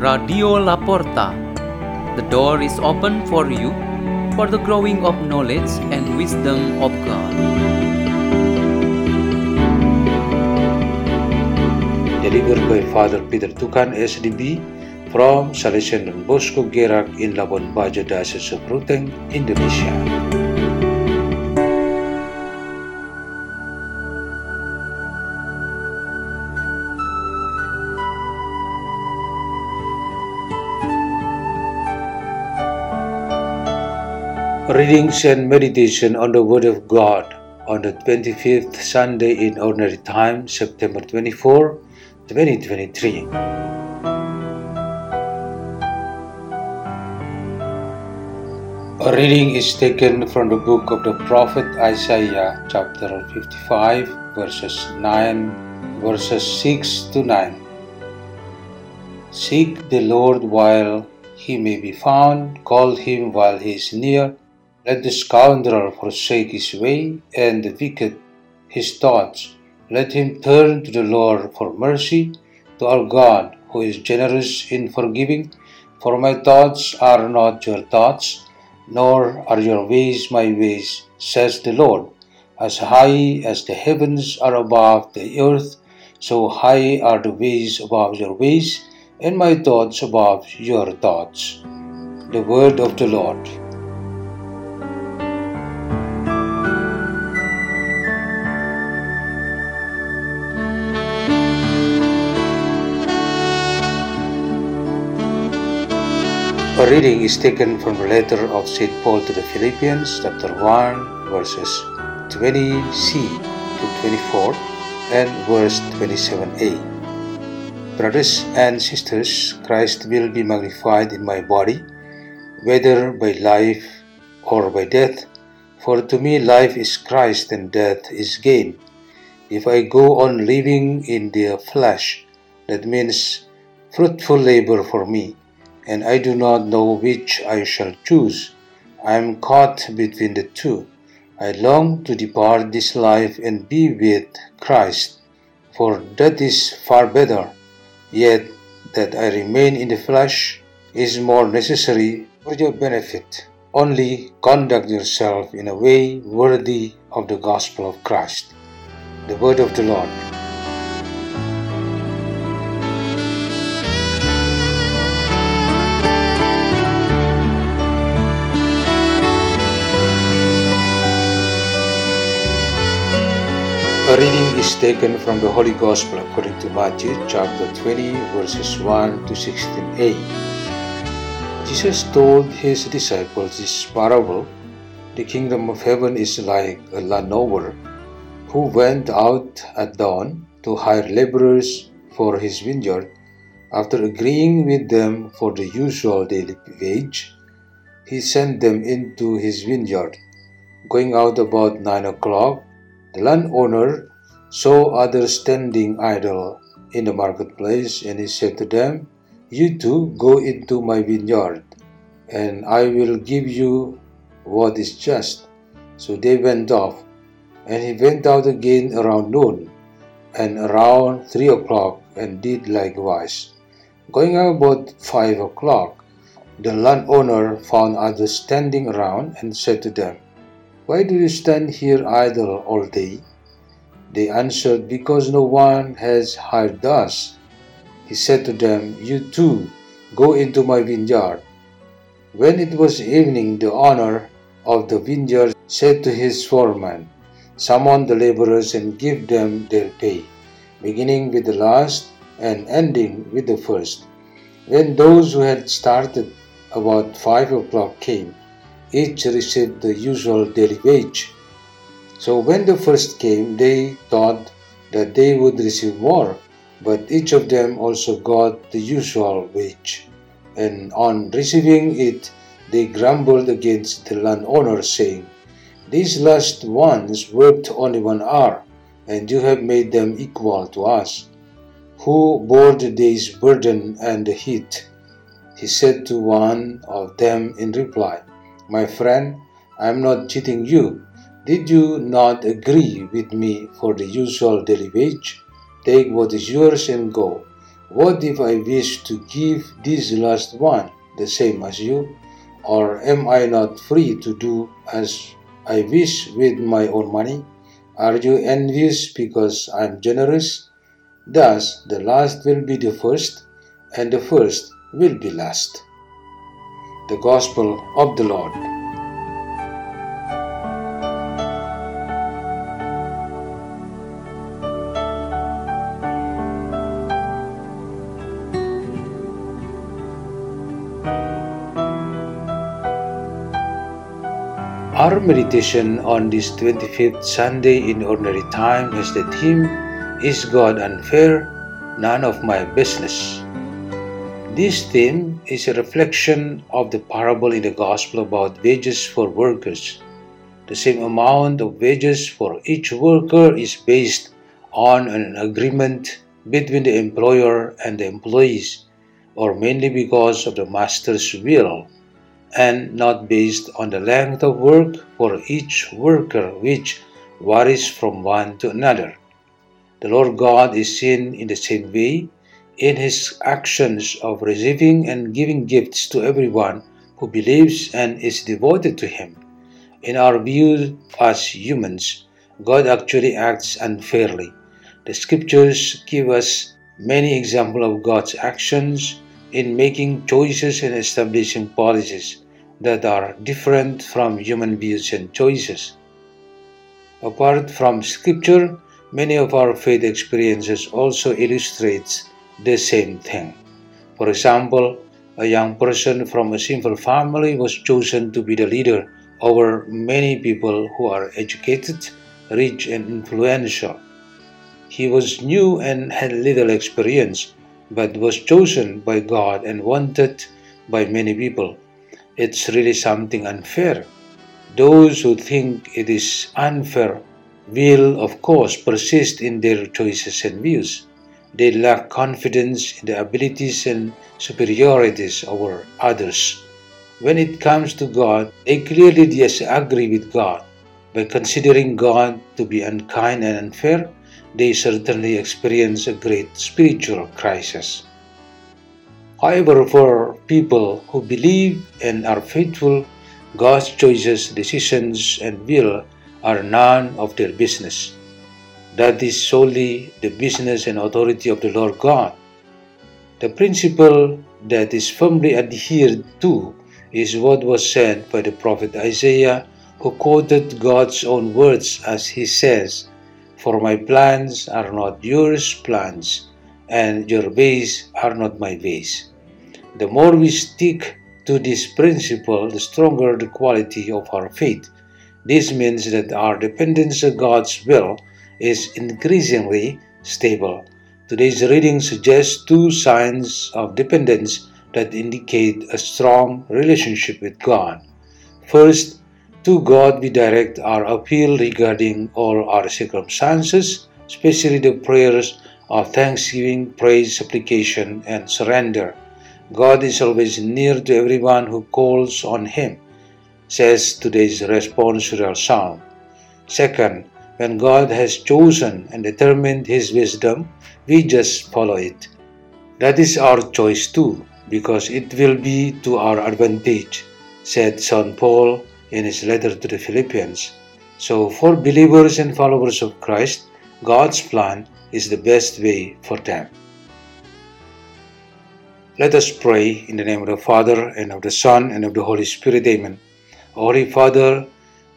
Radio La Porta. The door is open for you for the growing of knowledge and wisdom of God. delivered by Father Peter Tukan, SDB, from Salesian Bosco Gerak in Labuan Bajo, Diocese of Ruteng, Indonesia. Readings and meditation on the Word of God on the 25th Sunday in Ordinary Time, September 24, 2023. A reading is taken from the book of the prophet Isaiah, chapter 55, verses 9, verses 6 to 9. Seek the Lord while he may be found, call him while he is near. Let the scoundrel forsake his way, and the wicked his thoughts. Let him turn to the Lord for mercy, to our God, who is generous in forgiving. For my thoughts are not your thoughts, nor are your ways my ways, says the Lord. As high as the heavens are above the earth, so high are the ways above your ways, and my thoughts above your thoughts. The word of the Lord. A reading is taken from the letter of St. Paul to the Philippians, chapter 1, verses 20c to 24, and verse 27a. Brothers and sisters, Christ will be magnified in my body, whether by life or by death. For to me, life is Christ and death is gain. If I go on living in the flesh, that means fruitful labor for me and I do not know which I shall choose. I am caught between the two. I long to depart this life and be with Christ, for that is far better. Yet that I remain in the flesh is more necessary for your benefit. Only conduct yourself in a way worthy of the gospel of Christ. The word of the Lord. A reading is taken from the Holy Gospel according to Matthew chapter 20 verses 1 to 16a. Jesus told his disciples this parable The kingdom of heaven is like a landowner who went out at dawn to hire laborers for his vineyard. After agreeing with them for the usual daily wage, he sent them into his vineyard. Going out about nine o'clock, the landowner saw others standing idle in the marketplace, and he said to them, You too go into my vineyard, and I will give you what is just. So they went off, and he went out again around noon, and around three o'clock, and did likewise. Going out about five o'clock, the landowner found others standing around, and said to them, why do you stand here idle all day? They answered, Because no one has hired us. He said to them, You too go into my vineyard. When it was evening, the owner of the vineyard said to his foreman, Summon the laborers and give them their pay, beginning with the last and ending with the first. When those who had started about five o'clock came, each received the usual daily wage. So when the first came, they thought that they would receive more, but each of them also got the usual wage. And on receiving it, they grumbled against the landowner, saying, These last ones worked only one hour, and you have made them equal to us, who bore the day's burden and the heat. He said to one of them in reply, my friend, I am not cheating you. Did you not agree with me for the usual daily wage? Take what is yours and go. What if I wish to give this last one the same as you? Or am I not free to do as I wish with my own money? Are you envious because I'm generous? Thus, the last will be the first, and the first will be last. The Gospel of the Lord. Our meditation on this 25th Sunday in Ordinary Time has the theme Is God Unfair? None of My Business. This theme is a reflection of the parable in the Gospel about wages for workers. The same amount of wages for each worker is based on an agreement between the employer and the employees, or mainly because of the master's will and not based on the length of work for each worker, which varies from one to another. The Lord God is seen in the same way in his actions of receiving and giving gifts to everyone who believes and is devoted to him. In our view as humans, God actually acts unfairly. The scriptures give us many examples of God's actions in making choices and establishing policies that are different from human views and choices. Apart from scripture, many of our faith experiences also illustrates the same thing. For example, a young person from a simple family was chosen to be the leader over many people who are educated, rich, and influential. He was new and had little experience, but was chosen by God and wanted by many people it's really something unfair. Those who think it is unfair will, of course, persist in their choices and views. They lack confidence in the abilities and superiorities over others. When it comes to God, they clearly disagree with God. By considering God to be unkind and unfair, they certainly experience a great spiritual crisis. However, for people who believe and are faithful, God's choices, decisions, and will are none of their business. That is solely the business and authority of the Lord God. The principle that is firmly adhered to is what was said by the prophet Isaiah, who quoted God's own words as he says, For my plans are not yours plans, and your ways are not my ways. The more we stick to this principle, the stronger the quality of our faith. This means that our dependence on God's will is increasingly stable. Today's reading suggests two signs of dependence that indicate a strong relationship with God. First, to God we direct our appeal regarding all our circumstances, especially the prayers of thanksgiving, praise, supplication, and surrender. God is always near to everyone who calls on Him, says today's responsorial psalm. Second, when God has chosen and determined His wisdom, we just follow it. That is our choice too, because it will be to our advantage, said St. Paul in his letter to the Philippians. So, for believers and followers of Christ, God's plan is the best way for them. Let us pray in the name of the Father, and of the Son, and of the Holy Spirit. Amen. Holy Father,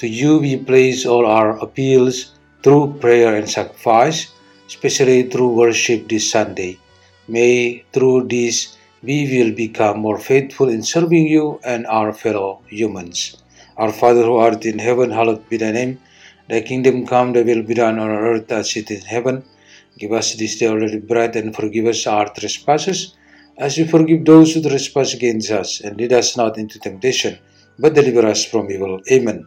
to you we place all our appeals through prayer and sacrifice, especially through worship this Sunday. May through this we will become more faithful in serving you and our fellow humans. Our Father who art in heaven, hallowed be thy name. Thy kingdom come, thy will be done on earth as it is in heaven. Give us this day our daily bread and forgive us our trespasses as we forgive those who trespass against us, and lead us not into temptation, but deliver us from evil. Amen.